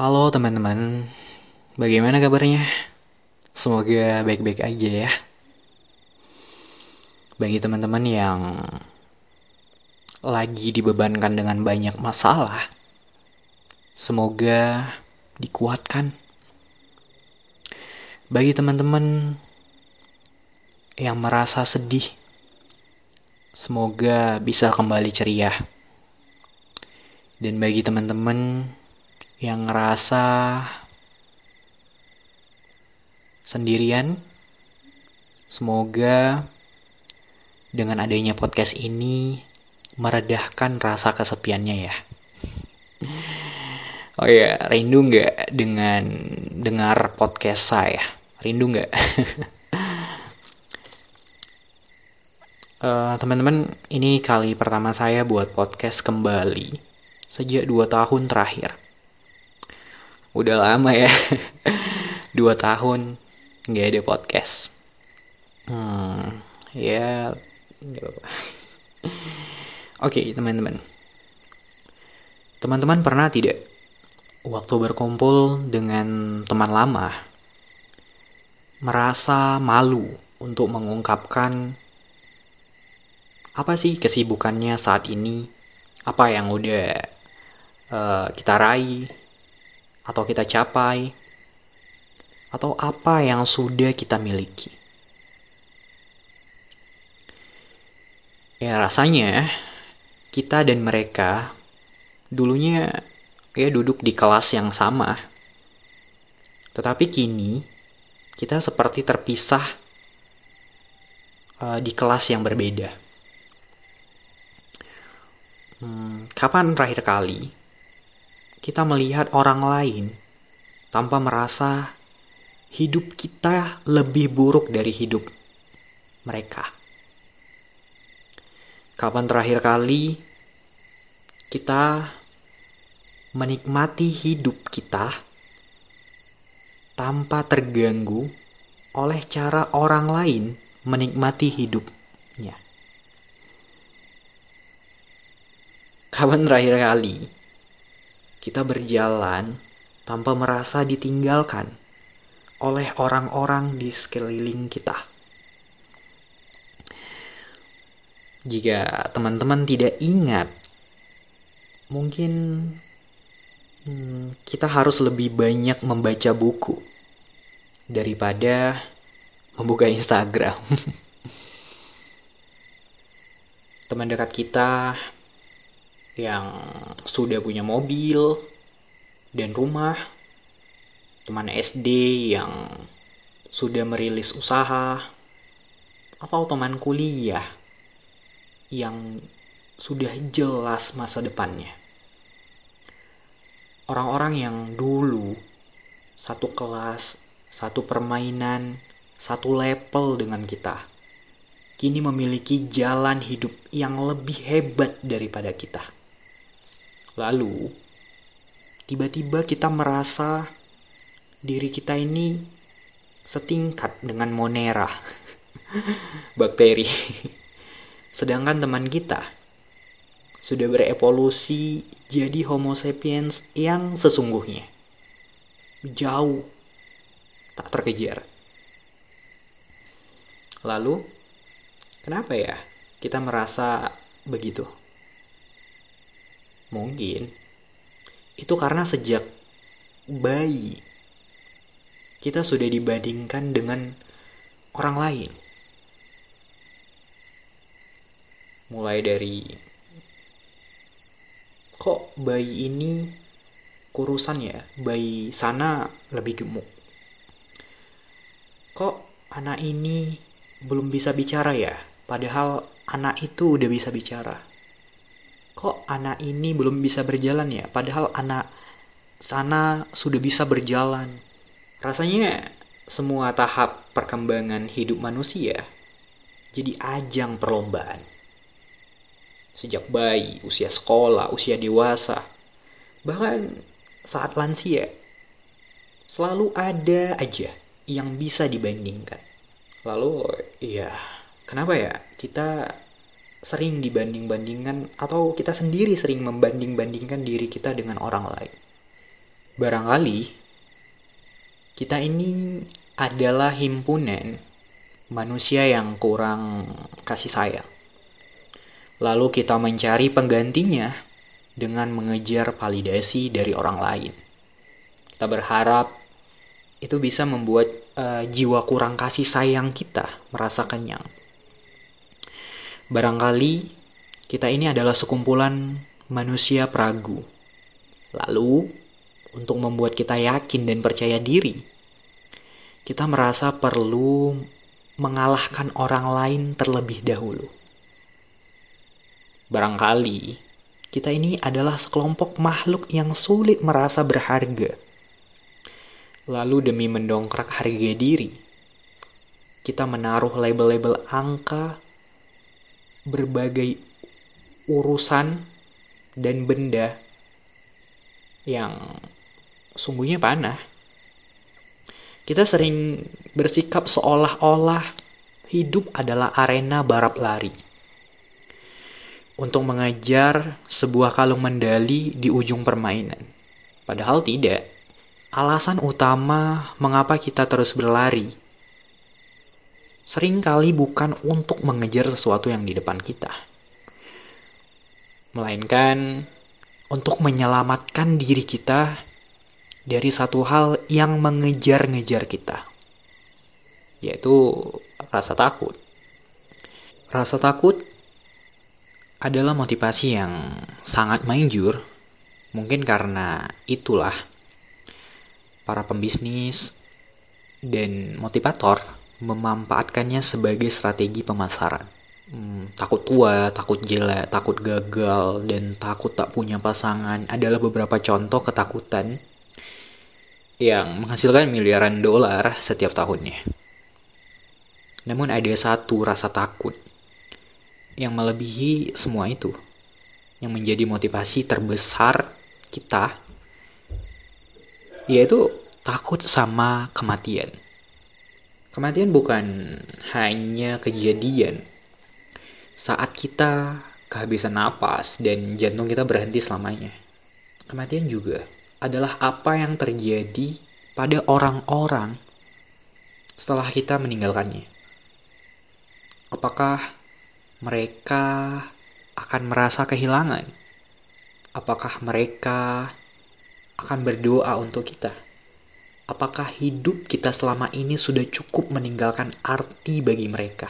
Halo teman-teman, bagaimana kabarnya? Semoga baik-baik aja ya. Bagi teman-teman yang lagi dibebankan dengan banyak masalah, semoga dikuatkan. Bagi teman-teman yang merasa sedih, semoga bisa kembali ceria. Dan bagi teman-teman yang ngerasa sendirian, semoga dengan adanya podcast ini meredahkan rasa kesepiannya ya. Oh ya, rindu nggak dengan dengar podcast saya? Rindu nggak? uh, teman-teman, ini kali pertama saya buat podcast kembali sejak dua tahun terakhir udah lama ya. Dua tahun nggak ada podcast. Hmm, ya nggak apa oke teman-teman. Teman-teman pernah tidak waktu berkumpul dengan teman lama merasa malu untuk mengungkapkan apa sih kesibukannya saat ini? Apa yang udah uh, kita raih atau kita capai, atau apa yang sudah kita miliki. Ya rasanya kita dan mereka dulunya ya duduk di kelas yang sama. Tetapi kini kita seperti terpisah uh, di kelas yang berbeda. Hmm, kapan terakhir kali kita melihat orang lain tanpa merasa hidup kita lebih buruk dari hidup mereka. Kapan terakhir kali kita menikmati hidup kita tanpa terganggu oleh cara orang lain menikmati hidupnya? Kapan terakhir kali kita berjalan tanpa merasa ditinggalkan oleh orang-orang di sekeliling kita. Jika teman-teman tidak ingat, mungkin hmm, kita harus lebih banyak membaca buku daripada membuka Instagram. Teman dekat kita yang sudah punya mobil dan rumah, teman SD yang sudah merilis usaha, atau teman kuliah yang sudah jelas masa depannya. Orang-orang yang dulu satu kelas, satu permainan, satu level dengan kita, kini memiliki jalan hidup yang lebih hebat daripada kita. Lalu, tiba-tiba kita merasa diri kita ini setingkat dengan Monera, bakteri. Sedangkan teman kita sudah berevolusi jadi Homo sapiens yang sesungguhnya. Jauh tak terkejar. Lalu, kenapa ya kita merasa begitu? Mungkin itu karena sejak bayi kita sudah dibandingkan dengan orang lain. Mulai dari kok bayi ini kurusan ya, bayi sana lebih gemuk. Kok anak ini belum bisa bicara ya, padahal anak itu udah bisa bicara kok anak ini belum bisa berjalan ya? Padahal anak sana sudah bisa berjalan. Rasanya semua tahap perkembangan hidup manusia jadi ajang perlombaan. Sejak bayi usia sekolah usia dewasa bahkan saat lansia selalu ada aja yang bisa dibandingkan. Lalu ya kenapa ya? Kita sering dibanding-bandingkan atau kita sendiri sering membanding-bandingkan diri kita dengan orang lain. Barangkali kita ini adalah himpunan manusia yang kurang kasih sayang. Lalu kita mencari penggantinya dengan mengejar validasi dari orang lain. Kita berharap itu bisa membuat uh, jiwa kurang kasih sayang kita merasa kenyang. Barangkali kita ini adalah sekumpulan manusia peragu. Lalu, untuk membuat kita yakin dan percaya diri, kita merasa perlu mengalahkan orang lain terlebih dahulu. Barangkali kita ini adalah sekelompok makhluk yang sulit merasa berharga Lalu demi mendongkrak harga diri, kita menaruh label-label angka, berbagai urusan, dan benda yang sungguhnya panah. Kita sering bersikap seolah-olah hidup adalah arena barap lari. Untuk mengejar sebuah kalung mendali di ujung permainan. Padahal tidak alasan utama mengapa kita terus berlari sering kali bukan untuk mengejar sesuatu yang di depan kita, melainkan untuk menyelamatkan diri kita dari satu hal yang mengejar-ngejar kita, yaitu rasa takut. Rasa takut adalah motivasi yang sangat manjur, mungkin karena itulah para pembisnis dan motivator memanfaatkannya sebagai strategi pemasaran. Hmm, takut tua, takut jelek, takut gagal, dan takut tak punya pasangan adalah beberapa contoh ketakutan yang menghasilkan miliaran dolar setiap tahunnya. Namun ada satu rasa takut yang melebihi semua itu, yang menjadi motivasi terbesar kita yaitu takut sama kematian. Kematian bukan hanya kejadian saat kita kehabisan napas dan jantung kita berhenti selamanya. Kematian juga adalah apa yang terjadi pada orang-orang setelah kita meninggalkannya. Apakah mereka akan merasa kehilangan? Apakah mereka akan berdoa untuk kita. Apakah hidup kita selama ini sudah cukup meninggalkan arti bagi mereka,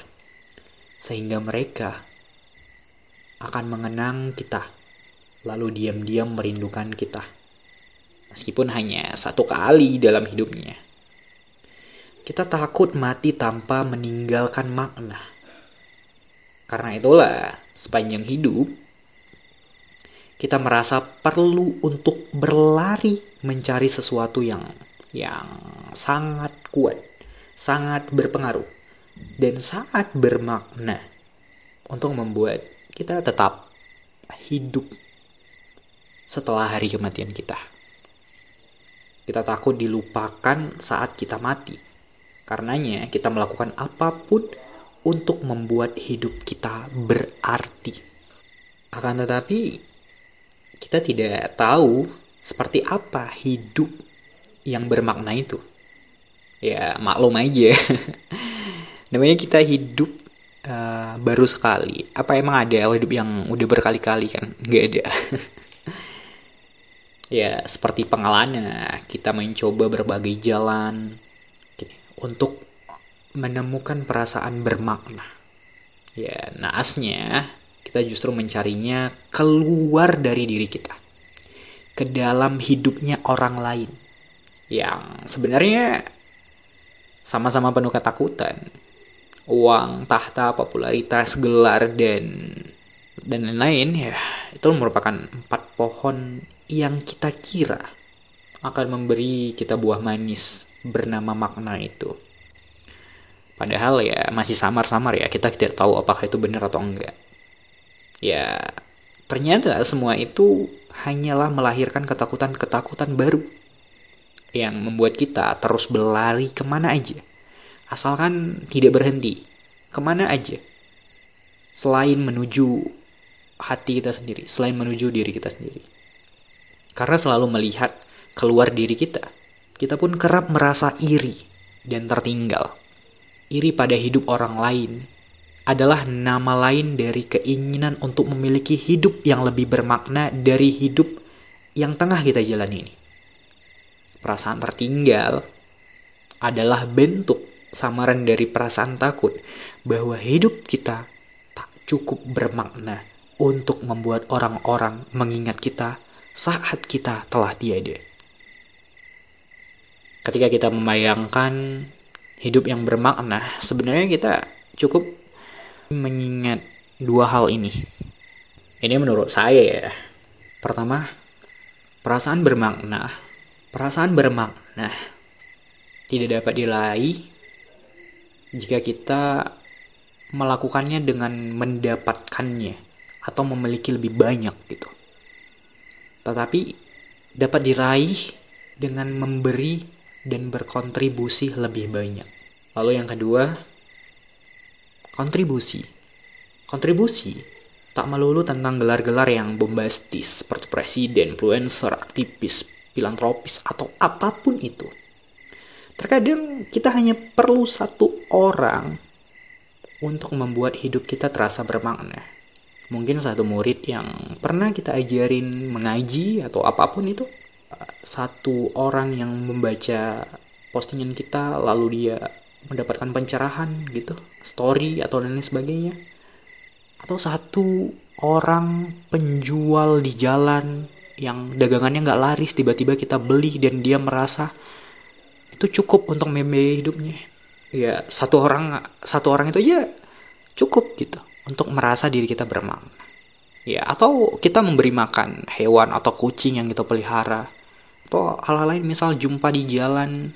sehingga mereka akan mengenang kita, lalu diam-diam merindukan kita, meskipun hanya satu kali dalam hidupnya. Kita takut mati tanpa meninggalkan makna. Karena itulah, sepanjang hidup kita merasa perlu untuk berlari mencari sesuatu yang yang sangat kuat, sangat berpengaruh dan sangat bermakna untuk membuat kita tetap hidup setelah hari kematian kita. Kita takut dilupakan saat kita mati. Karenanya kita melakukan apa pun untuk membuat hidup kita berarti. Akan tetapi kita tidak tahu seperti apa hidup yang bermakna itu. Ya, maklum aja. Namanya kita hidup uh, baru sekali. Apa emang ada hidup yang udah berkali-kali kan? Nggak ada. ya, seperti pengalaman, kita mencoba berbagai jalan untuk menemukan perasaan bermakna. Ya, naasnya kita justru mencarinya keluar dari diri kita ke dalam hidupnya orang lain yang sebenarnya sama-sama penuh ketakutan. Uang tahta popularitas gelar dan dan lain-lain ya itu merupakan empat pohon yang kita kira akan memberi kita buah manis bernama makna itu. Padahal ya masih samar-samar ya kita tidak tahu apakah itu benar atau enggak. Ya, ternyata semua itu hanyalah melahirkan ketakutan-ketakutan baru yang membuat kita terus berlari ke mana aja. Asalkan tidak berhenti, ke mana aja. Selain menuju hati kita sendiri, selain menuju diri kita sendiri. Karena selalu melihat keluar diri kita. Kita pun kerap merasa iri dan tertinggal. Iri pada hidup orang lain adalah nama lain dari keinginan untuk memiliki hidup yang lebih bermakna dari hidup yang tengah kita jalani ini. Perasaan tertinggal adalah bentuk samaran dari perasaan takut bahwa hidup kita tak cukup bermakna untuk membuat orang-orang mengingat kita saat kita telah tiada. Ketika kita membayangkan hidup yang bermakna, sebenarnya kita cukup mengingat dua hal ini. Ini menurut saya ya. Pertama, perasaan bermakna. Perasaan bermakna tidak dapat diraih jika kita melakukannya dengan mendapatkannya atau memiliki lebih banyak gitu. Tetapi dapat diraih dengan memberi dan berkontribusi lebih banyak. Lalu yang kedua, kontribusi. Kontribusi tak melulu tentang gelar-gelar yang bombastis seperti presiden, influencer, aktivis, filantropis, atau apa pun itu. Terkadang kita hanya perlu satu orang untuk membuat hidup kita terasa bermakna mungkin satu murid yang pernah kita ajarin mengaji atau apa pun itu satu orang yang membaca postingan kita lalu dia mendapatkan pencerahan gitu story atau lain sebagainya atau satu orang penjual di jalan yang dagangannya nggak laris tiba-tiba kita beli dan dia merasa itu cukup untuk membiayai hidupnya ya satu orang satu orang itu aja cukup gitu untuk merasa diri kita bermakna. Ya, atau kita memberi makan hewan atau kucing yang kita pelihara. Atau hal-hal lain misal jumpa di jalan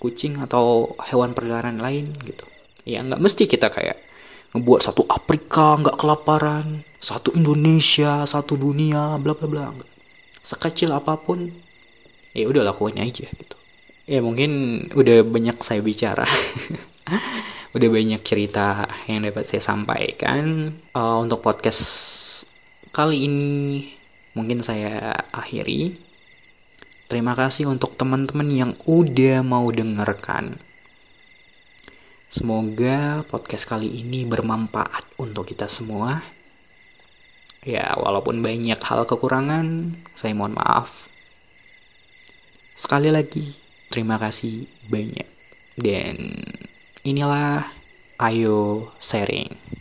kucing atau hewan peliharaan lain gitu. Ya nggak mesti kita kayak ngebuat satu Afrika nggak kelaparan, satu Indonesia, satu dunia, bla bla bla. Sekecil apa pun, ya udah lakuin aja gitu. Ya mungkin udah banyak saya bicara. udah banyak cerita yang dapat saya sampaikan. Uh, untuk podcast kali ini mungkin saya akhiri. Terima kasih untuk teman-teman yang udah mau dengarkan. Semoga podcast kali ini bermanfaat untuk kita semua ya walaupun banyak hal kekurangan saya mohon maaf sekali lagi terima kasih banyak dan inilah Ayo Sharing.